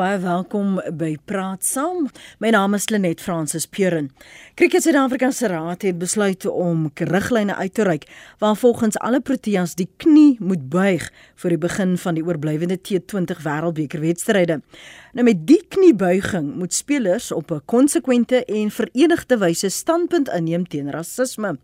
baie welkom by Praat Saam. My naam is Lenet Fransis Puren. Kriket Suid-Afrika se raad het besluit om riglyne uit te reik waar volgens alle Proteas die knie moet buig vir die begin van die oorblywende T20 Wêreldbeker wedstryde. Nou met die kniebuiging moet spelers op 'n konsekwente en verenigde wyse standpunt inneem teen rasisme.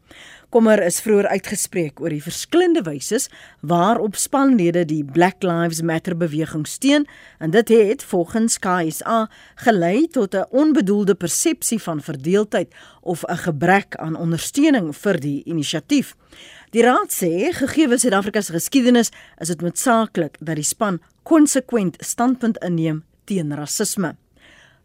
Kommer is vroeër uitgespreek oor die verskillende wyse waarop spanlede die Black Lives Matter beweging steun en dit het volgens KSA gelei tot 'n onbedoelde persepsie van verdeeldheid of 'n gebrek aan ondersteuning vir die inisiatief. Die raad sê gegee Suid-Afrika se geskiedenis is dit noodsaaklik dat die span konsekwent standpunt inneem teen rasisme.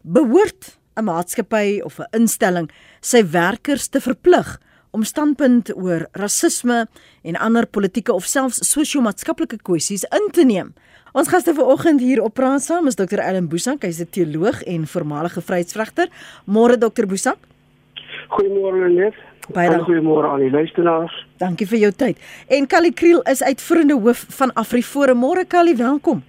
Behoort 'n maatskappy of 'n instelling sy werkers te verplig om standpunt oor rasisme en ander politieke of selfs sosio-maatskaplike kwessies in te neem? Ons gaste vanoggend hier op praat saam is Dr. Ellen Boesak, hy's 'n teoloog en voormalige vryheidsvregter. Môre Dr. Boesak. Goeiemôre Net. Baie goeiemôre aan die luisteraars. Dankie vir jou tyd. En Kali Kriel is uitvoerende hoof van Afriforum. Môre Kali, welkom.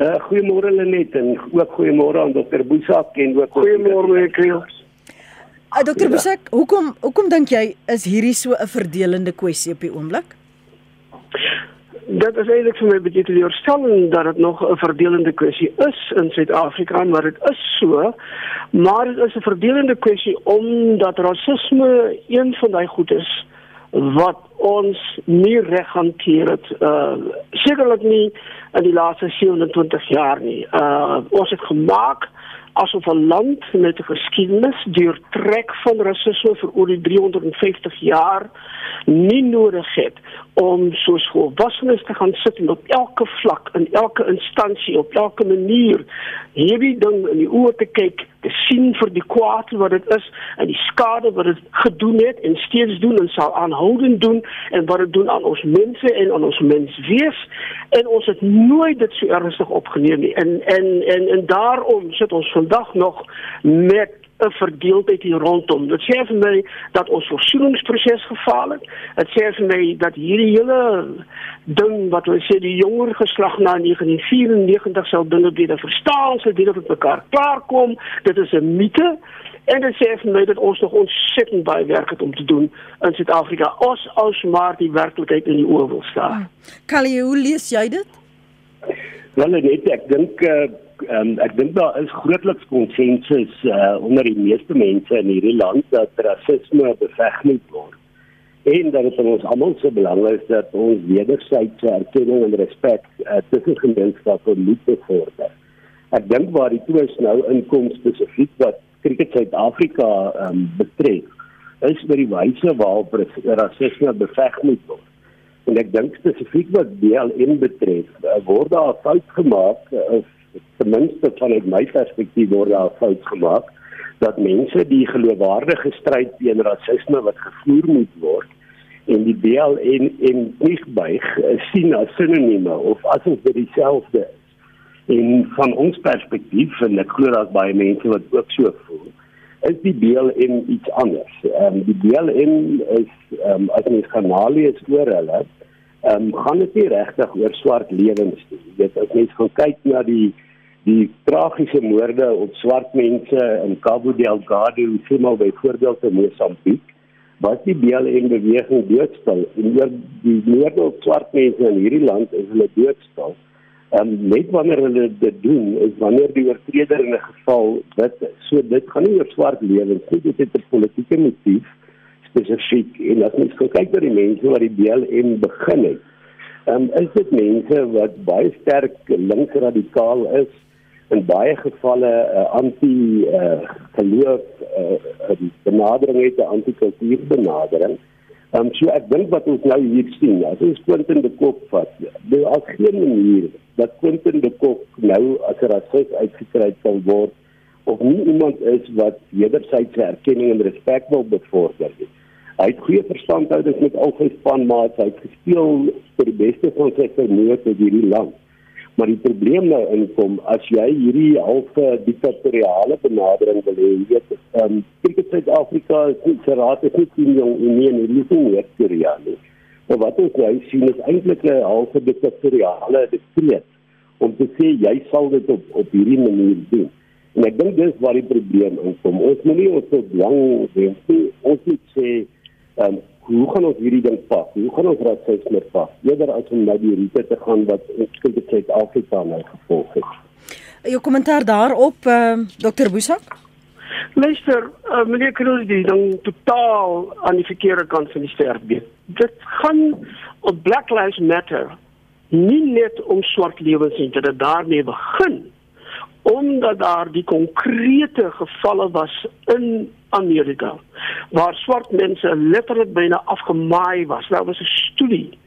Uh, goeiemôre Lenet en ook goeiemôre aan Dr. Boesak en ook goeiemôre meneer Kriel. Uh, Dr. Ja. Boesak, hoekom hoekom dink jy is hierdie so 'n verdelende kwessie op die oomblik? Dat is eintlik vir my baie teleurstellend dat dit nog 'n verdelende kwessie is in Suid-Afrika, maar dit is so. Maar dit is 'n verdelende kwessie omdat rasisme een van daai goed is wat ons nie reg hanteer het uh sekerlik nie in die laaste 27 jaar nie. Uh ons het gemaak asof 'n land met 'n geskiedenis deur trek van rasisme vir oor die 350 jaar nie nodig het om so volwassenes te gaan sit en op elke vlak in elke instansie op elke manier hierdie ding in die oë te kyk te sien vir die kwaad wat dit is en die skade wat dit gedoen het en steeds doen en sal aanhoudend doen en wat dit doen aan ons mense en aan ons menswees. En ons het nooit dit so ernstig opgeneem nie. En en en en daarom sit ons vandag nog met 'n verdeeldheid hier rondom. Dit sê vir my dat ons versoeningsproses gefaal het. Dit sê vir my dat hierdie hele ding wat hulle sê die jonger geslag na 1994 sal dinge beter verstaan, sal dit op mekaar klaarkom. Dit is 'n mite. En dit sê vir my dat ons nog ontsettend baie werk het om te doen in Suid-Afrika. Ons as maar die werklikheid in die oë wil staan. Kalie, hoe lees jy dit? Wel net ek dink uh, um, ek dink daar is grootliks konsensus uh, onder die meeste mense in hierdie land dat rasisme beveg moet word. En dat dit ons almal se belang is dat ons wederwysige erkenning en respek uh, tussen gemeenskappe moet bevorder. Ek dink waar die twis nou inkom spesifiek wat Cricket Suid-Afrika um, betref, is by die wyse waarop rasisme beveg moet word. En ek dink spesifiek wat BLN betref, uh, word daar 'n fout gemaak of ten minste vanuit my perspektief word daar fout gemaak dat mense die geloofwaardige stryd teen rasisme wat gevoer moet word en die BLN en nie buig sien as sinonieme of asof dit dieselfde is. En van ons perspektief en ek glo daar's baie mense wat ook so voel, is die BLN iets anders. Ehm um, die BLN is ehm um, as mens gaan nalees oor hulle, ehm um, gaan dit nie regtig oor swart lewens nie. Jy weet as mens gaan kyk na die die tragiese moorde op swart mense in Cabo Delgado, semaal byvoorbeeld in Mosambiek, wat die BLM beweging doodstil en oor die moorde op swart mense in hierdie land is hulle doodstil. En net wanneer hulle dit doen, is wanneer die oortreder in 'n geval dit is. So dit gaan nie oor swart lewens nie, dit het 'n politieke motief spesifiek en as mens kyk na die mense wat die BLM begin het, um, is dit mense wat baie sterk linksradikaal is in baie gevalle uh, anti uh, geloof uh, benadering het antikultuur benadering. Ehm um, so ek dink wat ons nou hier sien, as ons Quentin de Kock vat, daar is geen manier dat Quentin de Kock nou as 'n rasis uitgekry sal word of nie iemand is wat wederwysige erkenning en respek wil bevorder nie. Hy het goeie verstandhoudings met al sy spanmaats, hy het gespeel vir die beste van sy vermoë in hierdie land. Maar die probleem nou inkom as jy hierdie halfe diktatoriale benadering wil hê, weet, ehm um, Cricket Suid-Afrika se raad is nie in jong in nie, nie in Noord-Korea nie. Maar wat ons nou sien is eintlik 'n halfe diktatoriale dekreet om te sê jy sal dit op op hierdie manier doen. En ek dink dis waar die probleem inkom. Ons moet nie ons tot lang wees nie. Ons moet sê, ehm, um, hoe gaan ons hierdie ding pas? Hoe gaan ons rasisme pas? Eerder as om na die roete te gaan wat ons kind in Suid-Afrika nou gevolg het. Jou kommentaar daarop, uh, Dr. Boesak? Luister, uh, meneer Kroos, die dan totaal aan die verkeerde kant van die sterk been. Dit gaan op Black Lives Matter nie net om swart lewens en dit daarmee begin omdat daar die konkrete gevalle was in Amerika waar swart mense letterlik byna afgemaai was. Daar was 'n studie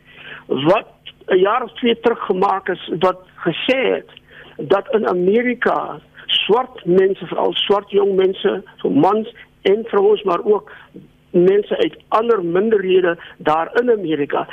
wat 'n jaar of twee terug gemaak is wat gesê het dat in Amerika swart mense, veral swart jong mense, so mans en vrouens maar ook mense uit ander minderhede daar in Amerika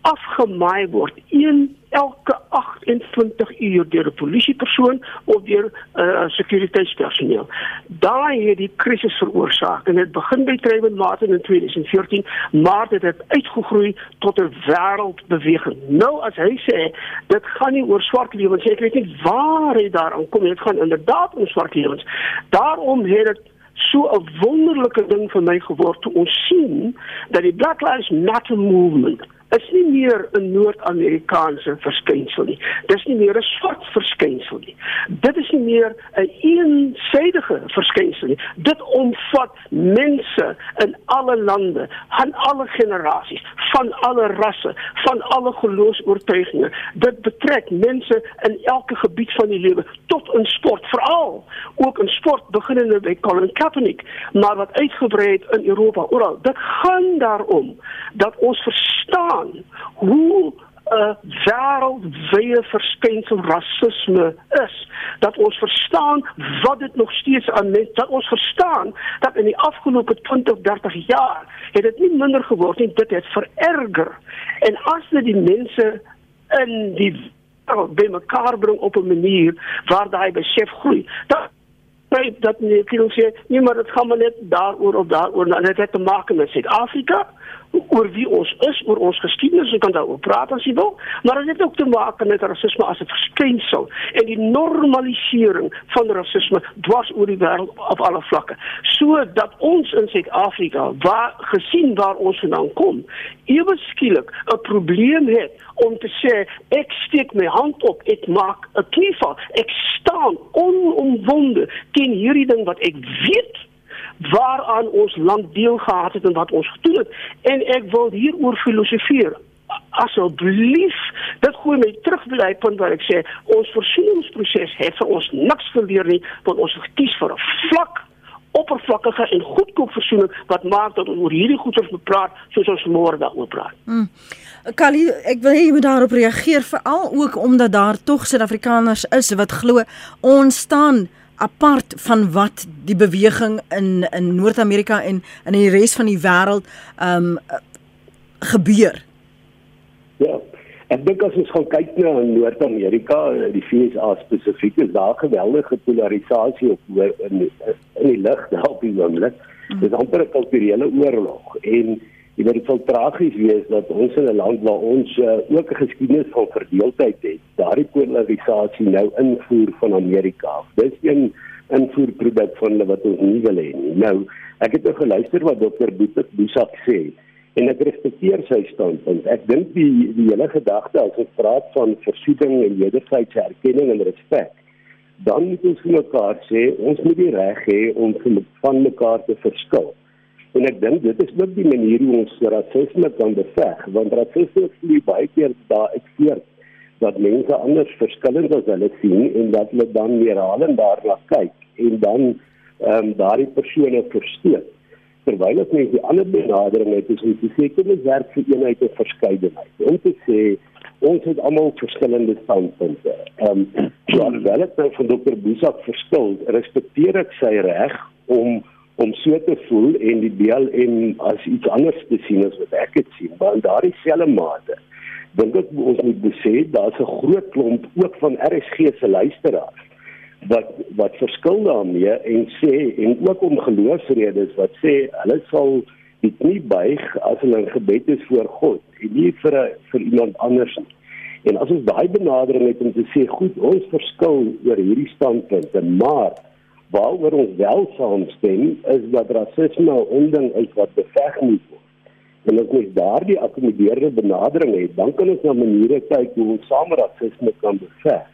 afgemaai word een elke 28 uur deur 'n polisiepersoon of deur 'n uh, sekuriteitspersoneel. Daai het die krisis veroorsaak en dit begin by Trayvon Martin in 2014, maar dit het uitgegroei tot 'n wêreldbeweging. Nou as hy sê dit gaan nie oor swart lewens nie, ek weet nie waar hy daaraan kom nie. Dit gaan inderdaad oor swart lewens. Daarom het dit so 'n wonderlike ding vir my geword toe ons sien dat die Black Lives Matter movement is nie meer 'n Noord-Amerikaanse verskynsel nie. Dis nie meer 'n swart verskynsel nie. Dit is nie meer 'n eensidedige verskynsel nie. Dit omvat mense in alle lande, van alle generasies, van alle rasse, van alle geloofs-oortuigings. Dit betrek mense in elke gebied van die lewe tot in sport, veral ook in sport beginnende by Colin Kaepernick, maar wat uitgebrei het in Europa oral. Dit gaan daarom dat ons verstaan verstaan hoe 'n wêreldwye verskynsel rasisme is dat ons verstaan wat dit nog steeds aan net dat ons verstaan dat in die afgelope 20 30 jaar het dit nie minder geword nie dit het vererger. En as dit die mense in die by mekaar bring op 'n manier waar daai besef groei dat baie dat nie kan sê nie maar dit gaan maar net daaroor of daaroor. Nou net het te maak met Suid-Afrika oor wie ons is, oor ons geskiedenis, ek kan daaroor praat as jy wil, maar dit het ook te maak met rasisme as 'n verskynsel en die normalisering van rasisme dwars oor die wêreld op alle vlakke. So dat ons in Suid-Afrika, waar gesien waar ons vandaan kom, ewe skielik 'n probleem het om te sê ek steek my hand op, ek maak 'n knieval, ek staan onomwonde teen hierdie ding wat ek weet waaraan ons land deel gehad het en wat ons gedoen het en ek wil hieroor filosofeer asseblief dit gooi my terug by die punt waar ek sê ons versoeningsproses het vir ons niks geleer nie want ons het gekies vir 'n vlak oppervlakkige en goedkoop versoening wat maak dat ons oor hierdie goeters moet praat soos ons môre daaroor praat. Hmm. Kali, ek wil hê jy moet daarop reageer veral ook omdat daar tog Suid-Afrikaners is wat glo ons staan apart van wat die beweging in in Noord-Amerika en in die res van die wêreld ehm um, gebeur. Ja. Ek dink as ons gaan kyk na Noord-Amerika, die VSA spesifiek, is daar geweldige polarisasie op in in die lig daar op die oomblik. Mm. Dis amper 'n kulturele oorlog en jy weet dit sal tragies wees dat ons in 'n land waar ons uh, ook 'n geskiedenis van verdeeldheid het, daardie polarisasie nou invoer van Amerika. Dis een invoerproduk van hulle wat ons nie wil hê nie. Nou, ek het nou geluister wat Dr. Boetek Boesak sê en ek respekteer sy standpunt. Ek dink die die hele gedagte as ons praat van versoening en wederwysige erkenning en respek, dan moet ons vir mekaar sê ons moet die reg hê om van mekaar te verskil. En ek dink dit is ook die manier hoe ons rasisme kan beveg, want rasisme is baie keer daar ek voort dat mense anders verskillend as hulle sien en dat hulle dan weer halen daarna kyk en dan ehm um, daardie persone verstaan. Terwyl as mens die ander benadering het, is om te sê kom ons werk vir eenheid en verskeidenheid. Om te sê ons het almal verskillende standpunte. Ehm um, so alhoewel ek nou van Dr. Boesak verskil, respekteer ek sy reg om om so te voel en die BLM as iets anders te sien as wat ek dit sien, maar in daardie selfde mate dink ek ons moet besê daar's 'n groot klomp ook van RSG se luisteraars wat wat verskil daarmee en sê en ook om geloofsredes wat sê hulle sal dit nie buig as hulle in gebed is voor God en nie vir vir iemand anders nie. En as ons daai benadering het om te sê goed, ons verskil oor hierdie standpunte, maar waaroor ons wel saamstem is dat rasisme 'n onding is wat beveg moet word. En as ons daardie akkommoderende benadering het, dan kan ons na maniere kyk hoe ons saam rasisme kan beveg.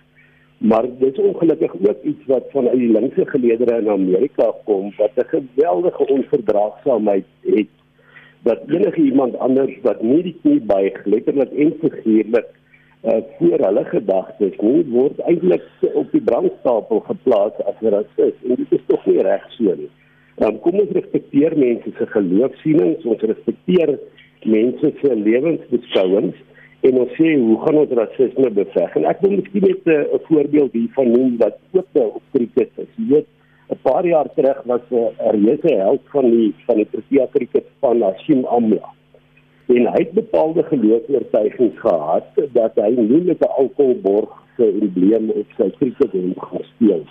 Maar dit is ongelukkig ook iets wat van uit die linkse geleedere in Amerika kom wat 'n geweldige onverdraagsaamheid het dat enige iemand anders wat nie die knie buig letterlik en figuurlik uh, voor hulle gedagtes nie word eintlik op die brandstapel geplaas as 'n rasis en dit is tog nie reg so nie. Dan kom ons respekteer mense se geloofsienings, ons respekteer mense se lewensbeskouings en ons sê hoe gaan ons rasisme beveg? En ek wil miskien net 'n voorbeeld hiervan noem wat ook op kriket is. Jy weet 'n paar jaar terug was 'n reuse held van die van die Protea kriket span Hashim Amla en hy het bepaalde geloofsvertuigings gehad dat hy nie met 'n alkoholborg se embleem op sy kriketbeen gaan speel.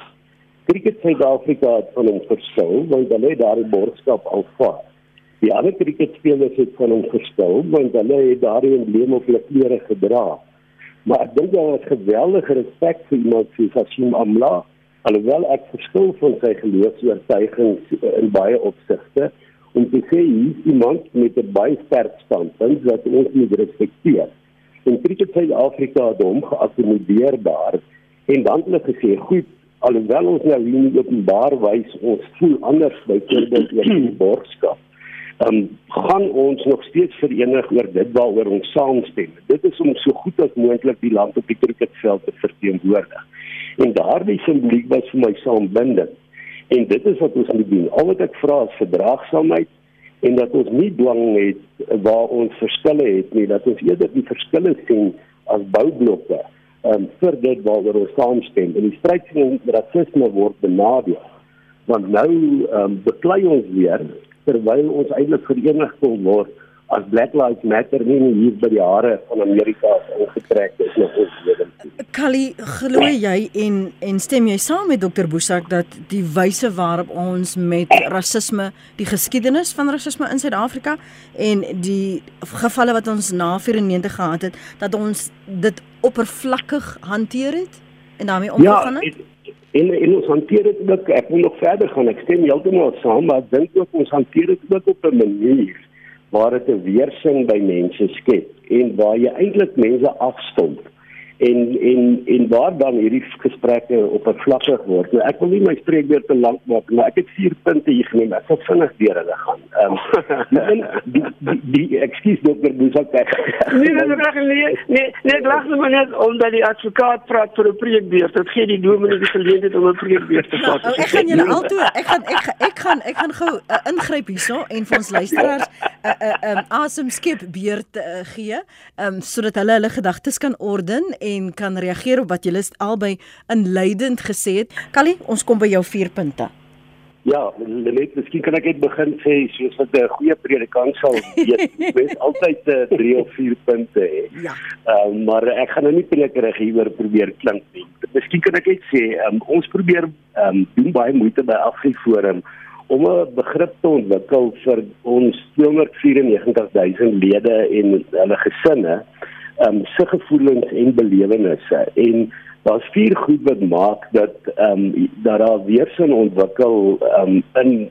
Kriket Suid-Afrika het van hom verskil want hulle het daardie borgskap aanvaar. Die ander kriketspelers het van hom verskil want hulle het daardie embleem op hulle klere gedra. Maar ek dink daar was geweldige respek vir iemand soos Hashim Amla, alhoewel ek verskil van sy geloofsvertuigings in baie opsigte om te sê hier is iemand met 'n baie sterk standpunt wat ons moet respekteer. En Cricket Suid-Afrika het hom geakkommodeer daar en dan het hulle gesê, "Goed, alhoewel ons nou nie openbaar wys ons voel anders byvoorbeeld oor die borgskap, dan um, gaan ons nog steeds verenig oor dit waaroor ons saamstem. Dit is om so goed as moontlik die land op die cricketveld te verteenwoordig." En daardie simboliek was vir my saambindend. En dit is wat ons moet doen. Al wat ek vra is verdraagsaamheid en dat ons nie dwang het waar ons verskille het nie, dat ons eerder die verskille sien as boublokke um, vir dit waaroor ons saamstem. En die stryd teen rasisme word benadeel. Want nou um, beklei ons weer terwyl ons eintlik verenig kon word as Black Lives Matter nie hier by die hare van Amerika ingetrek is nog ons lewens. Kali, glo jy en en stem jy saam met Dr. Boesak dat die wyse waarop ons met rasisme, die geskiedenis van rasisme in Suid-Afrika en die gevalle wat ons na 94 gehad het, dat ons dit oppervlakkig hanteer het en daarmee omgegaan het? Ja, En en ons hanteer dit ook. Ek wil nog verder gaan. Ek stem heeltemal saam maar ek dink ook ons hanteer dit ook op 'n manier waar dit 'n weersing by mense skep en waar jy eintlik mense afstomp en en en waar dan hierdie gesprekke op 'n vlakkig word. Nou ek wil nie my spreekbeurt te lank maak nie, maar ek het vier punte hier geneem. Ek sal vinnig deur hulle gaan. Ehm um, die die, die ekskuus dokter Busak. nee, nee, nee, nee, nee, nee, lag maar net omdat die advokaat praat vir 'n preekbeurt. Dit gee die dominee die geleentheid om 'n preekbeurt te vat. Nou, ek gaan julle altoe, ek gaan ek gaan ek gaan ek gaan gou uh, ingryp hierso en vir ons luisteraars 'n uh, 'n uh, um, asem skep beurt uh, gee, ehm um, sodat hulle hulle gedagtes kan orden en kan reageer op wat julle albei inleidend gesê het. Callie, ons kom by jou vier punte. Ja, net miskien kan ek net begin sê soos wat 'n goeie predikant sal weet, mens altyd 'n uh, 3 of 4 punte hê. Ja. Ehm um, maar ek gaan nou nie prekerig hieroor probeer klink nie. Miskien kan ek net sê, um, ons probeer ehm um, doen baie moeite by Afriforum om 'n begrip te ontwikkel vir ons 294000 lede en hulle gesinne um, se gevoelens en belewennisse en daar's vier goed wat maak dat ehm um, dat daar weersin ontwikkel ehm um, in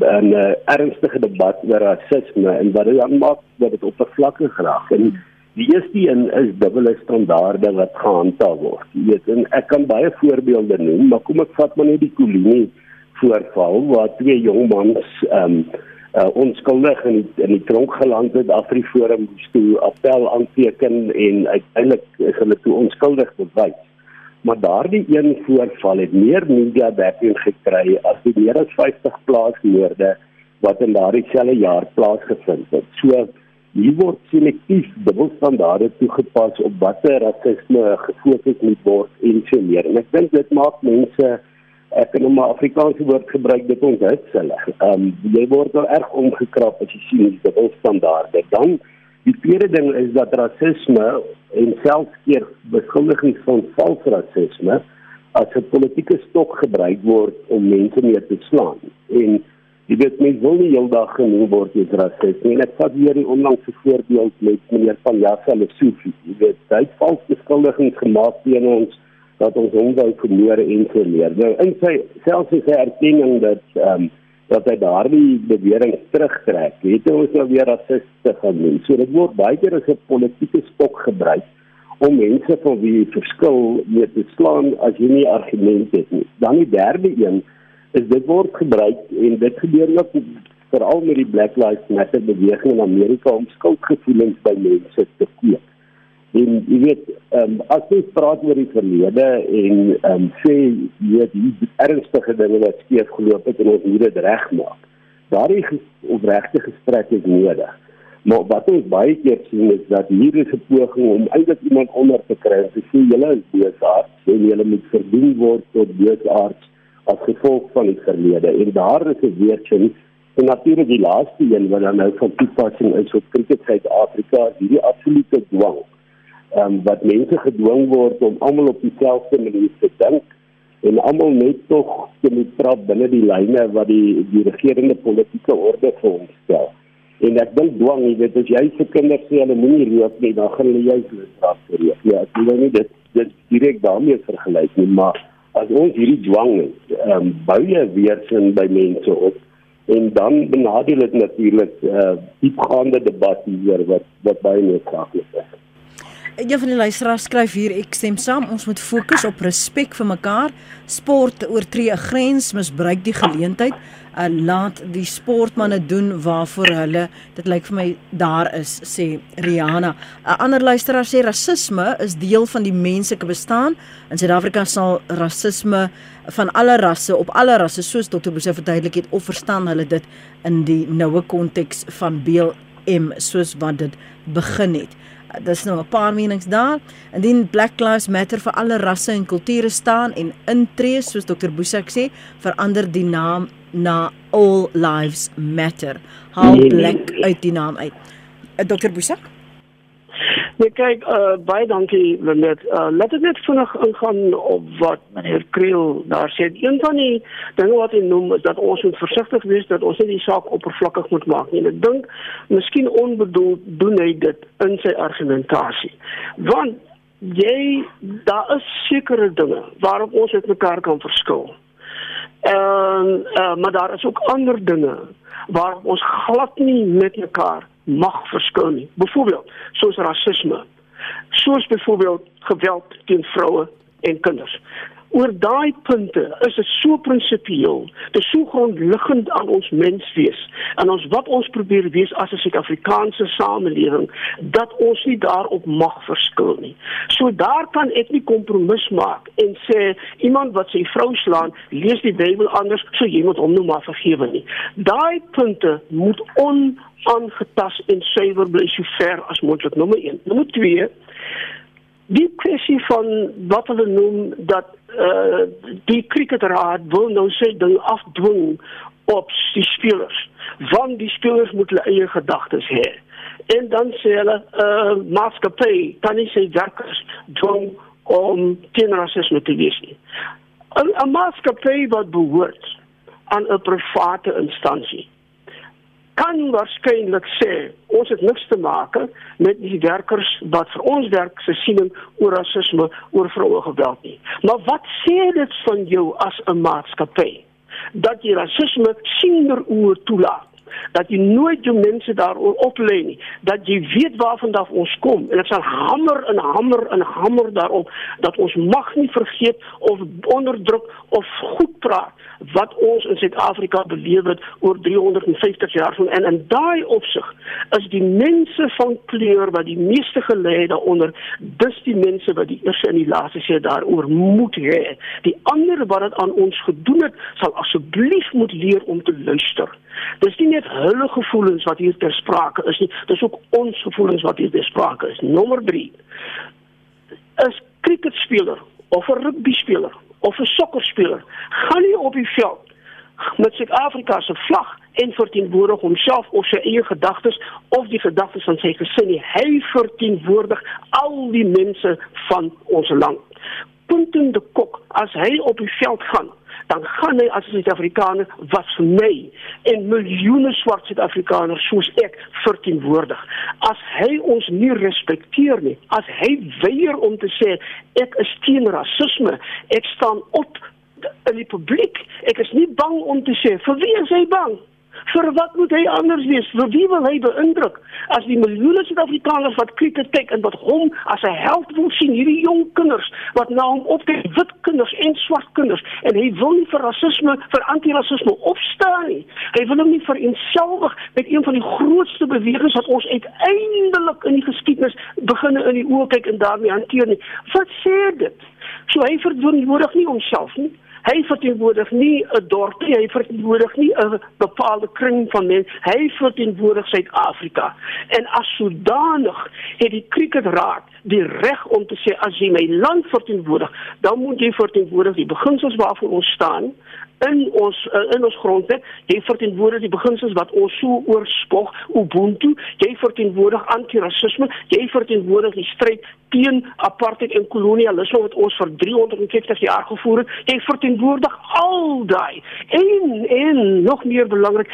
'n uh, ernstige debat oor rasisme en wat dit dan maak dat dit oppervlakkig geraak. En die eerste een is dubbele standaarde wat gehandhaaf word. Jy weet en ek kan baie voorbeelde noem maar kom ek vat maar net die kolonie voorval waar twee jong mans ehm um, uh, onskuldig in die, in die tronk geland het Afriforum moes toe appel aanteken en uiteindelik is hulle toe onskuldig bewys. Maar daardie een voorval het meer media backing gekry as die meer as 50 plaasmoorde wat in daardie selfde jaar plaasgevind het. So hier word selektief dubbelstandaarde toegepas op watter rasisme gefokus moet word en so meer. En ek dink dit maak mense ek kan 'n Afrikaanse woord gebruik dit onthou hulle. Ehm um, jy word nou erg omgekrap as jy sien die dubbelstandaarde. Dan die tweede ding is dat rasisme en selfs keer beskuldigings van vals rasisme as 'n politieke stok gebruik word om mense mee te slaan. En Jy weet mense wil nie heeldag genoem word as rasis nie. Ek vat weer die onlangse voorbeeld met meneer van Jassa Lesofie. Jy weet hy het vals beskuldigings gemaak teen ons dat ons hom wou vermoor en so meer. Nou in sy selfs sy erkenning dat ehm um, dat hy daardie bewering terugtrek, het hy ons nou weer rasiste genoem. So dit word baie keer as 'n politieke stok gebruik om mense van wie verskil mee te slaan as jy nie argumente het nie. Dan die derde een is dit word gebruik en dit gebeur ook veral met die Black Lives Matter beweging in Amerika om skuldgevoelens by mense te kweek. En jy weet, um, as jy praat oor die verlede en ehm um, sê jy weet die ernstige dinge wat skeef geloop het en ons moet dit regmaak. Daardie opregte gesprek is nodig. Maar wat ons baie keer sien is dat hier is 'n poging om eintlik iemand onder te kry en te sê julle is besaard en julle moet verdien word tot besaard as gevolg van die verlede. En daar is 'n weertjie en natuurlik die laaste een wat dan nou van toepassing is op Cricket Suid-Afrika, hierdie absolute dwang ehm um, wat mense gedwing word om almal op dieselfde manier te dink en almal net tog te moet praat binne die lyne wat die die regerende politieke orde vir ons stel. En ek dink dwang, jy weet as jy se kinders sê hulle moenie rook nie, dan gaan hulle jou straf vir rook. Ja, ek wil nie dit dit direk daarmee vergelyk nie, maar as ons hierdie dwang het, ehm um, bou jy weer sin by mense op en dan benadeel dit natuurlik 'n uh, diepgaande debat hier wat wat baie noodsaaklik is. Een van die luisteraars skryf hier ek stem saam ons moet fokus op respek vir mekaar. Sport oortree 'n grens, misbruik die geleentheid en laat die sportmense doen waarvoor hulle dit lyk vir my daar is sê Rihanna. 'n Ander luisteraar sê rasisme is deel van die menslike bestaan. In Suid-Afrika sal rasisme van alle rasse op alle rasse soos Dr. Bose verduidelik het of verstaan hulle dit in die noue konteks van BLM soos wat dit begin het. Daar's nou 'n paar menings daar. Indien Black Lives Matter vir alle rasse en kulture staan en intree soos Dr. Boesak sê, verander die naam na All Lives Matter. Haal nee, nee. Black uit die naam uit. Eh, Dr. Boesak? Nee, kyk, uh, baie dankie Lenet. Uh, laat ek net vinnig ingaan op wat meneer Kriel daar sê. Een van die dinge wat hy noem is dat ons moet versigtig wees dat ons nie die saak oppervlakkig moet maak nie. Ek dink miskien onbedoeld doen hy dit in sy argumentasie. Want jy daar is sekere dinge waarop ons met mekaar kan verskil. En uh, maar daar is ook ander dinge waarop ons glad nie met mekaar mag verskil nie. Byvoorbeeld, soos rasisme. Soos byvoorbeeld geweld teen vroue en kinders. Oor daai punte is dit so prinsipieel, dit is so grondliggend aan ons menswees en ons wat ons probeer wees as 'n Suid-Afrikaanse samelewing dat ons nie daarop mag verskil nie. So daar kan ek nie kompromis maak en sê iemand wat sy vrou slaan, lees die Bybel anders, so jy moet hom nou maar vergewe nie. Daai punte moet on aangetast en suiwer bly so ver as moontlik. Nommer 1. Nommer 2. Die kwessie van wat hulle noem dat uh die cricketraad wil nou sê ding afdwing op die spelers. Want die spelers moet hulle eie gedagtes hê. En dan sê hulle uh maatskappy kan nie sê werkers dwing om teen rasisme te wees nie. 'n Maatskappy wat behoort aan 'n private instansie kan waarskynlik sê ons het niks te maak met die werkers wat vir ons werk se siening oor rasisme oor vroue geweld nie. Maar wat sê dit van jou as 'n maatskappy dat jy rasisme sonder oor toelaat? Dat jy nooit jou mense daaroor oplei nie. Dat jy weet waarvan af ons kom. En ek sal hamer en hamer en hamer daarop dat ons mag nie vergeet of onderdruk of goed praat wat ons in Suid-Afrika beleef het oor 350 jaar van en in daai opsig is die mense van kleur wat die meeste gelei daaronder dis die mense wat die eerste en die laaste sê daaroor moet hê. Die ander wat dit aan ons gedoen het sal asseblief moet leer om te luister dis nie net hulle gevoelens wat hier ter sprake is nie dis ook ons gevoelens wat hier ter sprake is nommer 3 is cricketspeler of 'n rugbyspeler of 'n sokkerspeler gaan nie op die veld met Suid-Afrika se vlag en verteenwoordig homself of sy eie gedagtes of die gedagtes van sy gesin nie. Hy verteenwoordig al die mense van ons land. Punten de kok as hy op die veld gaan dan gaan hy as 'n Suid-Afrikaner wat vir my en miljoene swart Suid-Afrikaners soos ek verteenwoordig. As hy ons nie respekteer nie, as hy weier om te sê ek is teen rasisme, ek staan op in die publiek, ek is nie bang om te sê vir wie is hy bang? Vir wat moet hy anders wees? Vir wie wil hy beïndruk? As die miljoene Suid-Afrikaners wat kriket kyk en wat hom as 'n held wil sien, hierdie jong kinders wat na hom opkyk, wit kinders en swart kinders, en hy wil nie vir rasisme, vir anti-rasisme opstaan nie. Hy wil hom nie vereensgewig met een van die grootste bewegings wat ons uiteindelik in die geskiedenis beginne in die oë kyk en daarmee hanteer nie. Wat sê dit? So hy verantwoordig nie homself nie. Hy verteenwoordig nie 'n dorp nie, hy verteenwoordig nie 'n bepaalde kring van mense. Hy verteenwoordig Suid-Afrika. En as sodanig het die Kriketraad die reg om te sê as jy my land verteenwoordig, dan moet jy verteenwoordig die beginsels waarvoor ons staan in ons uh, in ons grondwet jy verteenwoordig die beginsels wat ons so oorspog ubuntu jy verteenwoordig anti-rasisme jy verteenwoordig die stryd teen apartheid en kolonialisme wat ons vir 350 jaar gevoer het jy verteenwoordig al daai en en nog meer belangrik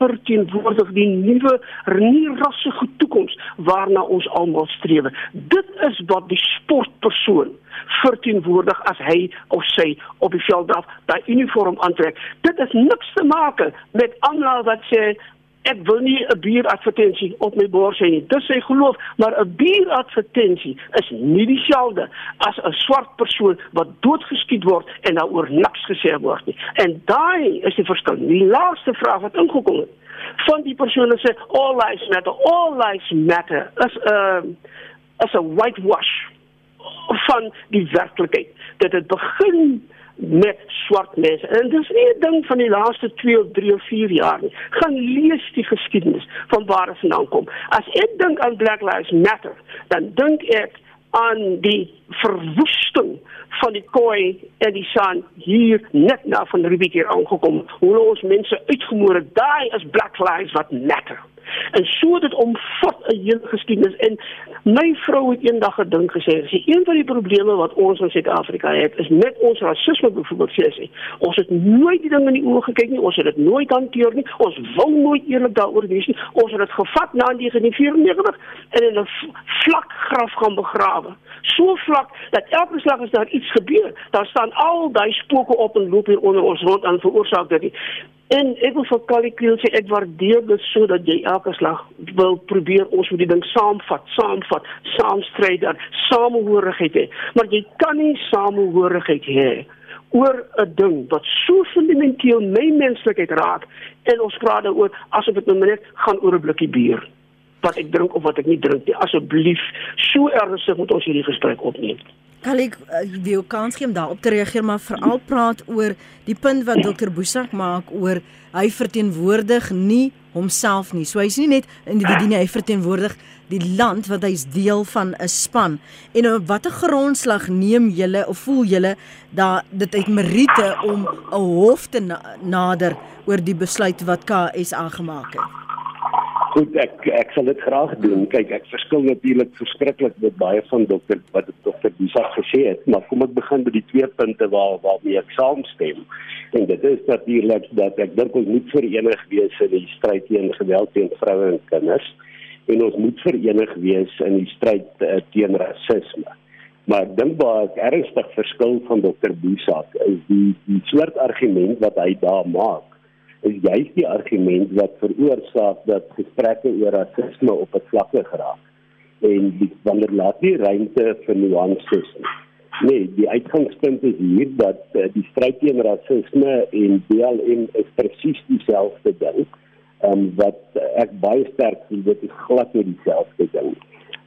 verteenwoordig die nuwe nie rassige toekoms waarna ons almal streef. Dit is wat die sportpersoon verteenwoordig as hy of sy op die veld af daai uniform aantrek. Dit is niks te maak met almal wat sê ek wil nie 'n bieradvertensie op my bors hê nie. Dis sy geloof, maar 'n bieradvertensie is nie dieselfde as 'n swart persoon wat doodgeskiet word en daaroor niks gesê word nie. En daai is die verskil. Die laaste vraag wat ingekom het van die persone sê all lives matter, all lives matter. Is 'n uh, is 'n whitewash van die werklikheid. Dit het begin met swart mense. En dit is nie 'n ding van die laaste 2 of 3 of 4 jaar nie. Gaan lees die geskiedenis van waar dit vandaan kom. As ek dink aan Black Lives Matter, dan dink ek aan die verwoesting van die kooi en die sand hier net na van Rubiekier aangekom. Hoe ons mense uitgemoor het, daai is Black Lives wat matter. En so dit omvat 'n hele geskiedenis en my vrou het eendag gedink gesê, "Sy een van die probleme wat ons in Suid-Afrika het, is met ons rasisme byvoorbeeld sê sy. Ons het nooit die ding in die oë gekyk nie, ons het dit nooit hanteer nie. Ons wou nooit eerlik daaroor wees nie. Ons het dit gevat na 1994 en in 'n vlak graf gaan begrawe. So vlak dat elke slag as daar iets gebeur, daar staan al daai spooke op en loop hier onder ons rond en veroorsaak dit. En ek wil vir Callie Kriel sê ek waardeer dit sodat jy elke slag wil probeer ons moet die ding saamvat, saamvat, saamstry dan samehorigheid hê. Maar jy kan nie samehorigheid hê oor 'n ding wat so fundamenteel my menslikheid raak en ons praat daaroor asof dit nou net gaan oor 'n blikkie bier wat ek drink of wat ek nie drink nie. Asseblief, so ernstig moet ons hierdie gesprek opneem. Kan ek uh, wil kans gee om daarop te reageer maar veral praat oor die punt wat dokter Boesak maak oor hy verteenwoordig nie homself nie. So hy's nie net individu nie, hy verteenwoordig die land wat hy's deel van 'n span. En op watter grondslag neem julle of voel julle dat dit uit meriete om 'n hof te na nader oor die besluit wat KSA gemaak het? Goed, ek ek sal dit graag doen. Kyk, ek verskil natuurlik verskriklik met baie van dokter wat dokter Bisa gesê het, maar kom ek begin by die twee punte waar waarmee ek saamstem. En dit is natuurlik dat ek dink ons moet verenig wees in die stryd teen geweld teen vroue en kinders en ons moet verenig wees in die stryd uh, teen rasisme. Maar dink waar ek ernstig verskil van dokter Bisa is die die soort argument wat hy daar maak is juist die argument wat veroorsaak dat gesprekke oor rasisme op 'n vlakke geraak en die wanneer laat nie ruimte vir nuances nie. Nee, die uitgangspunt is hier dat uh, die stryd teen rasisme en BLM is presies dieselfde ding. Ehm um, wat uh, ek baie sterk sien dit is glad nie dieselfde ding.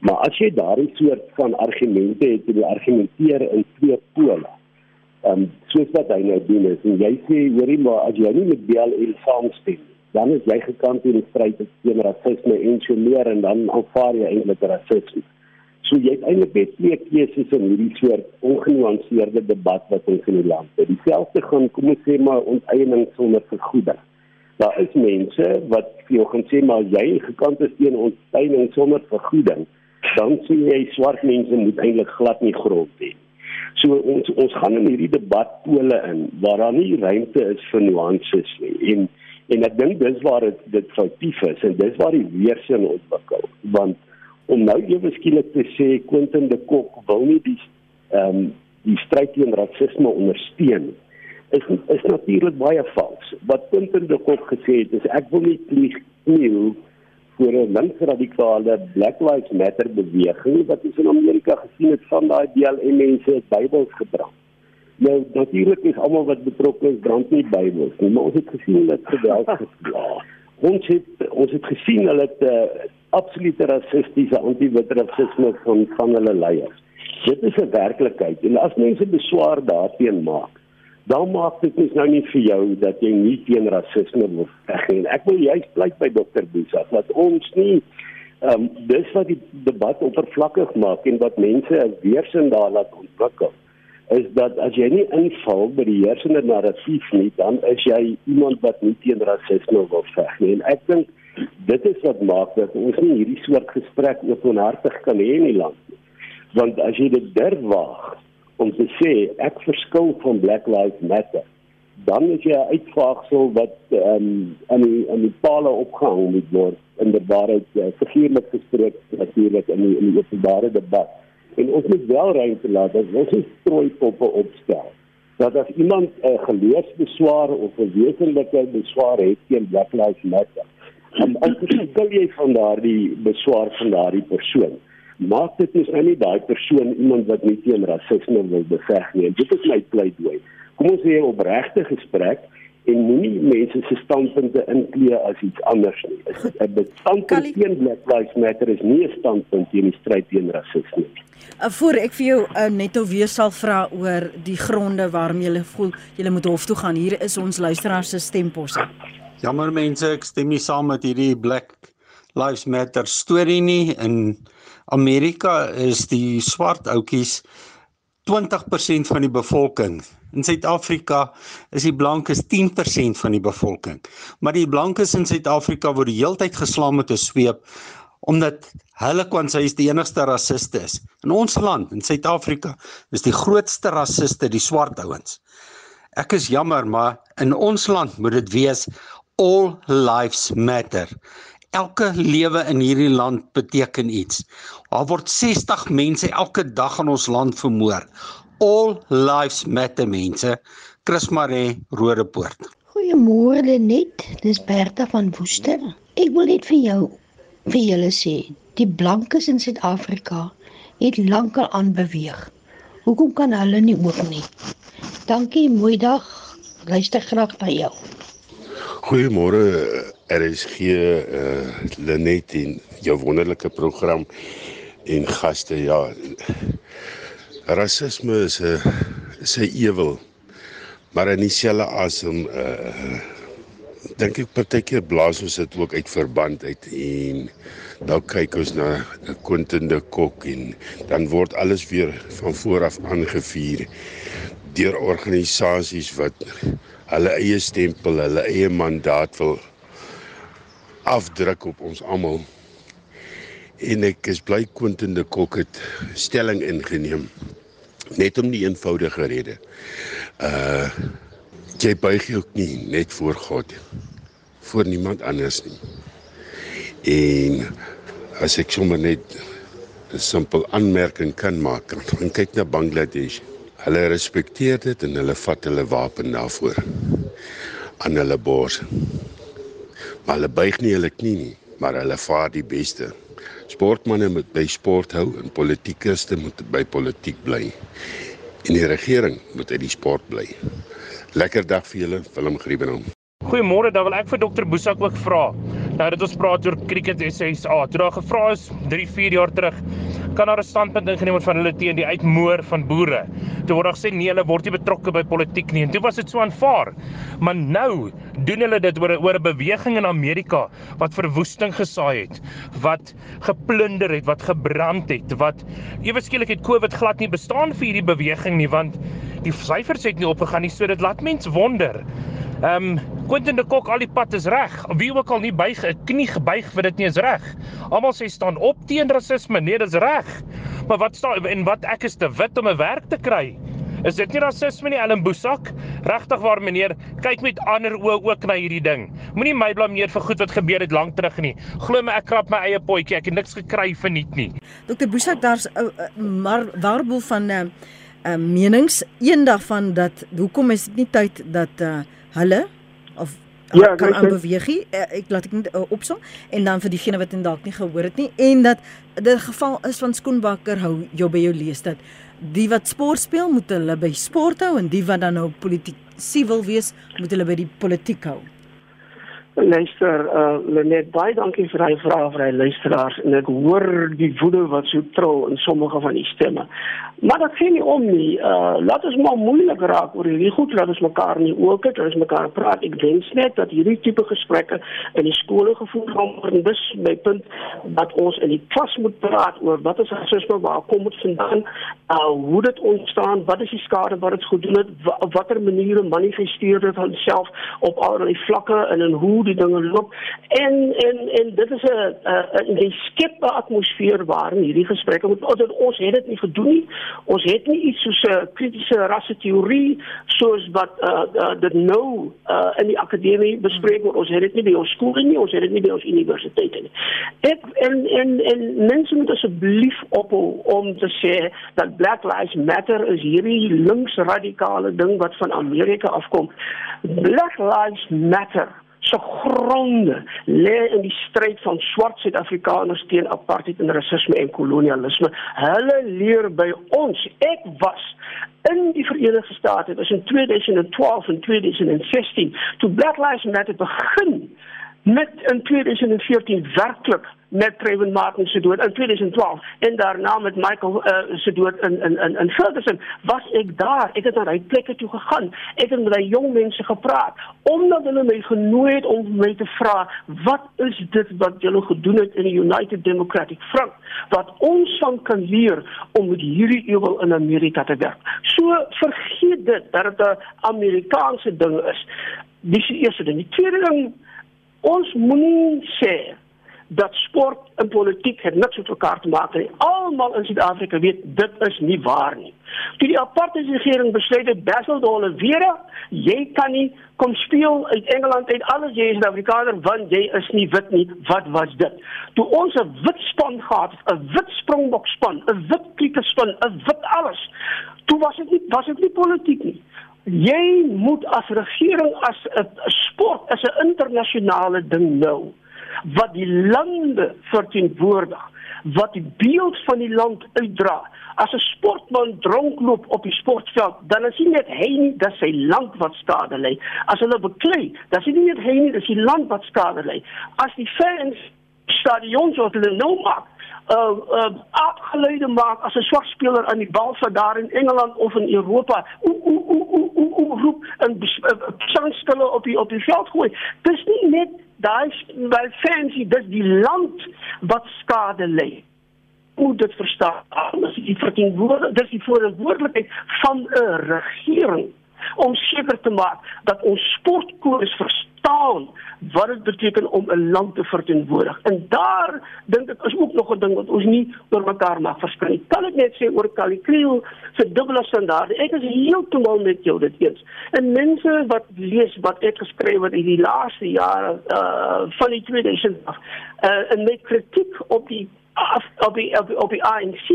Maar as jy daardie soort van argumente het, jy argumenteer in twee pole um, soos wat hy nou doen is en jy sê hoorie maar as jy nie met BLM saamstem dan is jy gekant teen die stryd teen rasisme en so meer en dan aanvaar jy eintlik rasisme. So jy het eintlik net twee keuses in hierdie soort ongenuanceerde debat wat ons in die land het. Dieselfde gaan kom ons sê maar onteiening sonder vergoeding. Daar is mense wat vir jou gaan sê maar jy gekant is teen onteiening sonder vergoeding, dan sê jy swart mense moet eintlik glad nie grond hê. So ons ons gaan in hierdie debatpole in waar daar nie ruimte is vir nuances nie. En en ek dink dis waar dit dit foutief is en dis waar die weerstand ontwikkel. Want om nou ewe skielik te sê Quentin de Kok wil nie die ehm um, die stryd teen rasisme ondersteun is is natuurlik baie vals. Wat Quentin de Kok gesê het is ek wil nie klieg nie vir 'n linksradikale Black Lives Matter beweging wat ons in Amerika gesien het van daai BLM mense Bybels gebrand. Nou natuurlik is almal wat betrokke is brand nie Bybels nie, maar ons het gesien het geweld gepla. Ons het ons het gesien hulle het uh, absolute rassistiese anti-wit rasisme van van hulle leiers. Dit is 'n werklikheid en as mense beswaar daarteen maak, dan maak dit mens nou nie vir jou dat jy nie teen rasisme wil veg nie. Ek wil juist pleit by dokter Boesa dat ons nie ehm um, dis wat die debat oppervlakkig maak en wat mense weersin daar laat ontwikkel is dat as jy nie inval by die heersende narratief nie, dan is jy iemand wat nie teen rasisme wil veg nie. En ek dink dit is wat maak dat ons nie hierdie soort gesprek openhartig kan hê in die land nie. Want as jy dit durf waag om te sê ek verskil van Black Lives Matter, dan is jy 'n uitvaagsel wat ehm um, in die in die palle opgehang moet word in die waarheid uh, figuurlik gespreek natuurlik in die in die openbare debat. En ons moet wel ruimte laat dat ons nie strooi poppe opstel. Dat as iemand 'n uh, geloofsbeswaar of 'n wesenlike beswaar het teen Black Lives Matter, dan ontskil jy van daardie beswaar van daardie persoon maak dit is nou nie daai persoon iemand wat nie teen rasisme wil beveg nie. Dit is my pleidooi. Kom ons hê 'n opregte gesprek en moenie mense se standpunte inklee as iets anders nie. 'n Standpunt teen Black Lives Matter is nie 'n standpunt teen die stryd teen rasisme nie. Uh, voor ek vir jou uh, net of weer sal vra oor die gronde waarom jy voel jy moet hof toe gaan. Hier is ons luisteraars se stemposse. Jammer mense, ek stem nie saam met hierdie Black Lives Matter storie nie in Amerika is die swart ouetjies 20% van die bevolking. In Suid-Afrika is die blankes 10% van die bevolking. Maar die blankes in Suid-Afrika word die heeltyd geslaan met 'n sweep omdat hulle kwansy is die enigste rasiste is. In ons land, in Suid-Afrika, is die grootste rasiste die swart ouens. Ek is jammer, maar in ons land moet dit wees all lives matter. Elke lewe in hierdie land beteken iets. Daar word 60 mense elke dag in ons land vermoor. All lives matter mense. Chris Maree, Rodepoort. Goeiemôre net. Dis Bertha van Woester. Ek wil net vir jou vir julle sê, die blankes in Suid-Afrika het lankal aanbeweeg. Hoekom kan hulle nie ook nie? Dankie, mooi dag. Luister graag na jou. Goeiemôre RSG uh eh, Lenet en jou wonderlike program en gaste ja. Rasisme is 'n is 'n ewel. Maar in dieselfde asem uh dink ek partykeer blaas ons dit ook uit verband uit en nou kyk ons na 'n kontende kok en dan word alles weer van voor af aangevuur deur organisasies wat hulle eie stempel, hulle eie mandaat wil afdruk op ons almal. En ek is bly Quentin de Kok het stelling ingeneem net om die eenvoudige rede. Uh jy buig jou knie net voor God voor niemand anders nie. En as ek sommer net 'n simpel aanmerking kan maak, dan kyk na Bangladesh. Hulle respekteer dit en hulle vat hulle wapen daarvoor aan hulle bors. Maar hulle buig nie hulle knie nie, maar hulle vaar die beste. Sportmense moet by sport hou en politikuste moet by politiek bly. En die regering moet uit die sport bly. Lekker dag vir julle, Willem Griebenham. Goeiemôre, dan wil ek vir dokter Boesak ook vra. Nou dat ons praat oor cricket SSA. Toe daar gevra is 3, 4 jaar terug, kan daar 'n standpunt ingeneem word van hulle teen die uitmoor van boere. Toe word daar gesê nee, hulle word nie betrokke by politiek nie. En toe was dit so aanvaar. Maar nou doen hulle dit oor oor 'n beweging in Amerika wat verwoesting gesaai het, wat geplunder het, wat gebrand het, wat ewe skielik het COVID glad nie bestaan vir hierdie beweging nie, want die syfers het nie opgegaan nie. So dit laat mens wonder Ehm um, Quentin de Kok al die pad is reg. Wie ook al nie buig 'n knie gebuig vir dit nie is reg. Almal sê staan op teen rasisme. Nee, dis reg. Maar wat staan en wat ek is te wit om 'n werk te kry? Is dit nie rasisme nie, Ellen Boesak? Regtig waar meneer, kyk met ander oë ook na hierdie ding. Moenie my blameer vir goed wat gebeur het lank terug nie. Glo my, ek krap my eie potjie. Ek het niks gekry vir niks nie. Dr Boesak, daar's 'n uh, uh, maar waarboel van uh, uh, menings eendag van dat hoekom is dit nie tyd dat uh, hulle of ja, kan aanbeweeg nie. Uh, ek laat ek net uh, opsom en dan vir diegene wat dalk nie gehoor het nie en dat die geval is van skoenbakker hou jou by jou lees dat die wat sport speel moet hulle by sport hou en die wat dan nou politiek siewil wees moet hulle by die politiek hou. Luister, uh Lenet, baie dankie vir daai vrae vir die luisteraars en ek hoor die woede wat so trol in sommige van die stemme. Maar dit sien nie om nie. Uh laat ons maar moeilik raak oor hierdie goed, laat ons mekaar nie ook het, ons mekaar praat. Ek wens net dat hierdie tipe gesprekke in die skole gevoer gaan word. Dis my punt dat ons in die klas moet praat oor wat is rasisme, waar kom dit vandaan, uh hoe dit ontstaan, wat is die skade wat dit gedoen het, watter maniere manifesteer dit homself op allerlei vlakke en en hoe die dinge loop. En en en dit is 'n 'n 'n skep 'n atmosfeer waarin hierdie gesprekke moet ons het dit nie gedoen nie. Ons het nie iets soos 'n kritiese rasse teorie soos wat uh, uh, dit nou uh, in die akademie bespreek word. Ons het dit nie by ons skole nie, ons het dit nie by ons universiteite nie. Ek en en en mense moet asseblief ophou om te sê dat Black Lives Matter is hierdie linksradikale ding wat van Amerika afkom. Black Lives Matter se gronde lê in die stryd van swart Suid-Afrikaners teen apartheid en rasisme en kolonialisme. Hulle leer by ons. Ek was in die Verenigde State tussen 2012 en 2016 toe Black Lives Matter begin met in 2014 werklik met Trayvon Martin se dood in 2012 en daarna met Michael uh, se dood in in in in Ferguson was ek daar. Ek het na daai plekke toe gegaan. Ek het met daai jong mense gepraat omdat hulle my genooi het om my te vra wat is dit wat julle gedoen het in die United Democratic Front wat ons van kan leer om met hierdie ewel in Amerika te werk? So vergeet dit dat dit 'n Amerikaanse ding is. Dis die eerste ding. Die tweede ding ons moenie sê dat sport en politiek het niks met mekaar te maak nie. Almal in Suid-Afrika weet dit is nie waar nie. Toe die apartheid regering besluit het Basil de Oliveira, jy kan nie kom speel uit Engeland uit alles jy is 'n Afrikaner want jy is nie wit nie. Wat was dit? Toe ons 'n wit span gehad het, 'n wit springbok span, 'n wit krieket span, 'n wit alles. Toe was dit nie was dit nie politiek nie. Jy moet as regering as 'n sport as 'n internasionale ding nou wat die lande verteenwoordig, wat die beeld van die land uitdra. As 'n sportman dronkloop op die sportveld, dan is nie net hy nie, dis sy land wat skade ly. As hulle beklei, dan is nie net hy nie, dis die land wat skade ly. As die fans stadions wat hulle nou maak, uh uh afgeleide maak as 'n swak speler aan die bal vir daar in Engeland of in Europa. O o o o o, o roep en sangstelle op die op die veld gooi. Dis nie net daai wel fancy dis die land wat skade ly. Moet dit verstaan. Dis die verteenwoordiging, dis die verantwoordelikheid van 'n regering om seker te maak dat ons sportkoers verstaan wat dit beteken om 'n land te verteenwoordig. En daar dink ek is ook nog 'n ding wat ons nie oor mekaar mag versprei. Kan ek net sê oor Kalikriel se dubbele standaarde? Ek is heeltemal met jou dit eens. En mense wat lees wat ek geskryf het in die laaste jare uh van die 2000 af uh en met kritiek op die af op die op die, op die ANC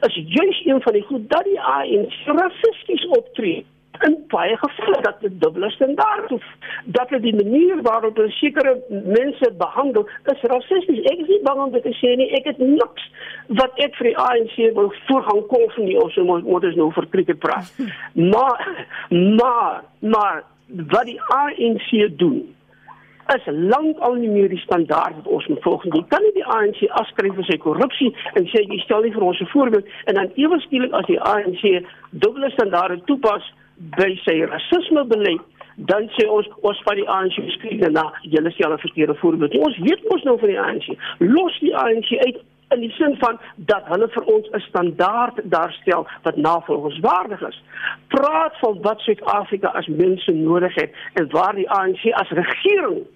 is juist een van die goed dat die ANC rassisties optree in baie gevalle dat dit dubbele standaard of dat dit die manier waarop hulle sekere mense behandel is rassisties. Ek is nie bang om dit te sê nie. Ek het niks wat ek vir die ANC wil voorgang kom van die ons moet moet ons nou vir kriket praat. Maar maar maar wat die ANC doen is lank al nie meer die standaard wat ons moet volg nie. Kan nie die ANC afskryf vir sy korrupsie en sê jy stel nie vir ons 'n voorbeeld en dan ewe skielik as die ANC dubbele standaarde toepas by sy rasisme beleid dan sê ons ons van die ANC skryf na julle stel 'n verkeerde voorbeeld. Ons weet mos nou van die ANC. Los die ANC uit in die sin van dat hulle vir ons 'n standaard daarstel wat navolgingswaardig is. Praat van wat Suid-Afrika as mense nodig het en waar die ANC as regering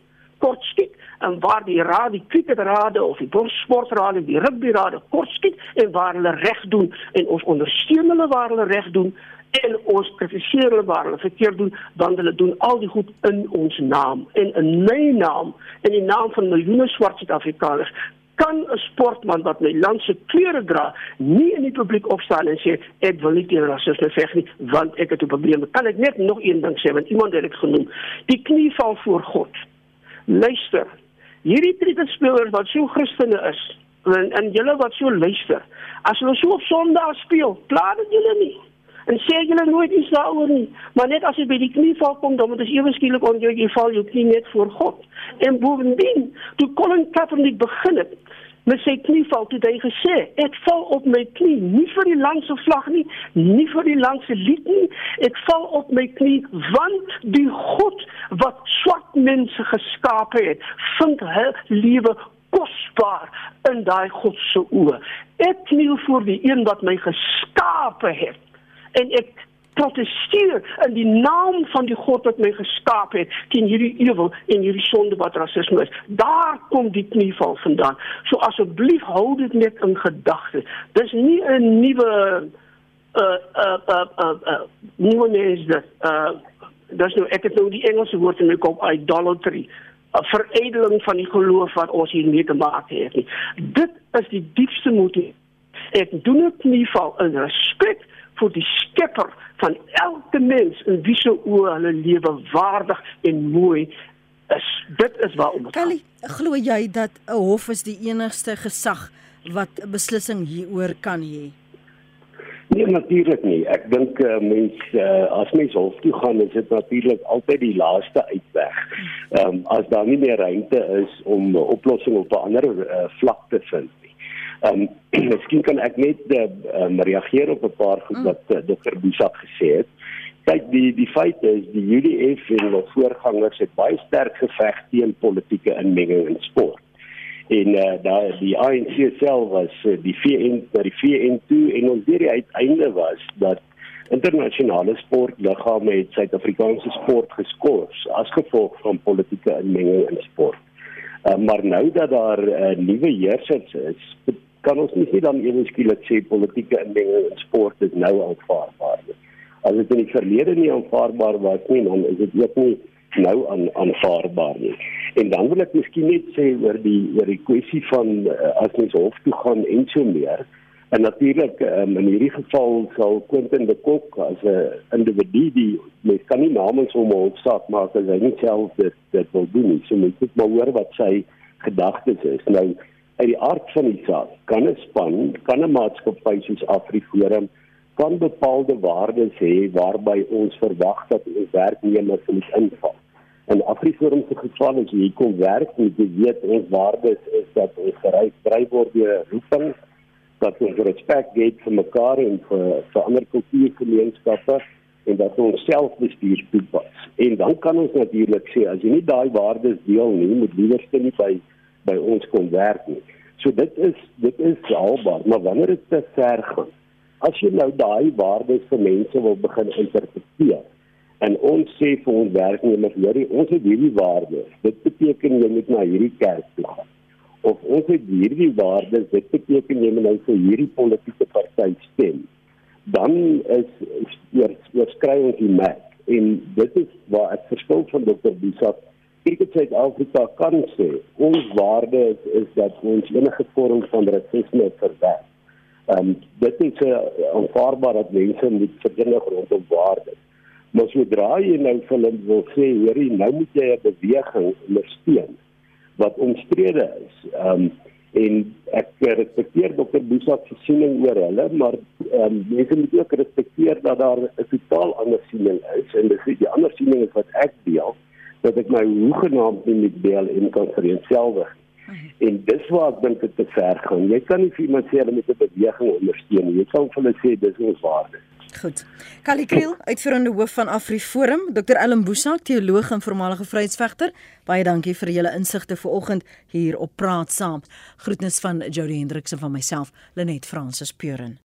kortskiet en waar die raad die kriketrade of die sportrade die rugbyrade kortskiet en waar hulle reg doen en ons ondersteun hulle waar hulle reg doen en ons kritiseer hulle waar hulle verkeerd doen want hulle doen al die goed in ons naam en in my naam en in die naam van miljoene swart Suid-Afrikaners kan 'n sportman wat my land se kleure dra nie in die publiek opstaan en sê ek wil nie teen rasisme veg nie want ek het 'n probleem. Kan ek net nog een ding sê want iemand het dit genoem. Die knie val voor God. Luister. Hierdie kriketspelers wat so Christene is en en julle wat so luister. As hulle so op Sondag speel, pla dit julle nie en sê julle nooit iets daaroor nie. Maar net as jy by die knie val kom, dan moet jy ewe skielik on jou jy val jou knie net voor God. En bovendien, toe Colin Kaepernick begin het met sy knie val, toe hy gesê, ek val op my knie, nie vir die land se vlag nie, nie vir die land se lied nie, ek val op my knie want die God wat swart mense geskaap het, vind hy liewe kosbaar in daai God se oë. Ek kniel voor die een wat my geskape het en ek protesteer in die naam van die God wat my geskaap het teen hierdie ewel en hierdie sonde wat rasisme is. Daar kom die knieval vandaan. So asseblief hou dit net in gedagte. Dis nie 'n nuwe uh uh uh uh, uh nuwe mens dit. Uh dis nou ek het nou die Engelse woord in my kop idolatry. 'n veredeling van die geloof wat ons hier mee te maak het. Dit is die diepste motief. Ek doen dit nie val in respek vir die skepper van elke mens in wie se oë hulle lewe waardig en mooi is. Dit is waarom dit Kelly, glo jy dat 'n hof is die enigste gesag wat 'n beslissing hieroor kan hê? Nee, natuurlik nie. Ek dink uh, mens uh, as mens hof toe gaan, is dit natuurlik altyd die laaste uitweg. Ehm um, as daar nie meer ruimte is om 'n oplossing op 'n ander uh, vlak te vind Ehm um, miskien kan ek net uh, um, reageer op 'n paar goed wat uh, dokter Busak gesê het. Kyk, die die feit is die UDF en hulle voorgangers het baie sterk geveg teen politieke inmenging in sport. En uh, daai die ANC self was uh, die VN by die VN toe en ons weer die uiteinde was dat internasionale sportliggame het Suid-Afrikaanse sport geskort as gevolg van politieke inmenging in sport. Uh, maar nou dat daar 'n uh, nuwe heersers is, kan ons nie dan ewe skielik sê politieke inmenging in sport is nou aanvaarbaar nie. As dit in die verlede nie aanvaarbaar was nie, dan is dit ook nie nou aan aanvaarbaar nie. En dan wil ek miskien net sê oor die oor die kwessie van uh, as mens hof toe gaan en so meer. En natuurlik um, in hierdie geval sal Quentin de Kok as 'n individu die mens kan nie namens hom 'n hofsaak maak as hy nie self dit dit wil doen nie. So mens moet maar hoor wat sy gedagtes is. Nou uit die aard van die saak kan 'n span, kan 'n maatskappy soos Afriforum kan bepaalde waardes hê waarby ons verwag dat ons werknemers moet inval. En Afriforum se geval is hier kom werk en jy weet ons waardes is dat ons gereis dryf word deur roeping dat ons respek het vir mekaar en vir vir ander kultuurgemeenskappe en dat ons selfbestuur toepas. En dan kan ons natuurlik sê as jy nie daai waardes deel nie, moet liewer steen nie by by ons kon werk nie. So dit is dit is albaar, maar wanneer dit te ver gaan, as jy nou daai waardes vir mense wil begin interpreteer en ons sê vir ons werknemers, hoorie, ons het hierdie waardes. Dit beteken jy moet na hierdie kerk toe gaan. Of ons het hierdie waardes, dit beteken jy moet nou vir hierdie politieke party stem. Dan is eers eers kry ons die mat en dit is waar ek verskil van Dr. Bisat Cricket Suid-Afrika kan sê ons waarde is, is dat ons enige vorm van rasisme verwerp. Ehm um, dit is 'n uh, aanvaarbaar dat mense moet verenig rondom waardes. Maar sodra jy nou vir hulle wil sê, hoorie, nou moet jy 'n beweging ondersteun wat omstrede is. Ehm um, en ek respekteer Dr. Busa se siening oor hulle, maar ehm um, mense moet ook respekteer dat daar 'n totaal ander siening is en dis die ander siening wat ek deel dat ek my hoegenaamd nie met BLM kan vereenselwig nie. En dis waar ek dink dit te ver gaan. Jy kan nie vir iemand sê hulle moet 'n beweging ondersteun nie. Jy kan vir hulle sê dis ons waarde. Goed. Callie Kriel, uitvoerende hoof van AfriForum, Dr Ellen Boesak, teoloog en voormalige vryheidsvegter. Baie dankie vir julle insigte vanoggend hier op Praat Saam. Groetnis van Jody Hendrikse van myself, Lenet Fransis Puren.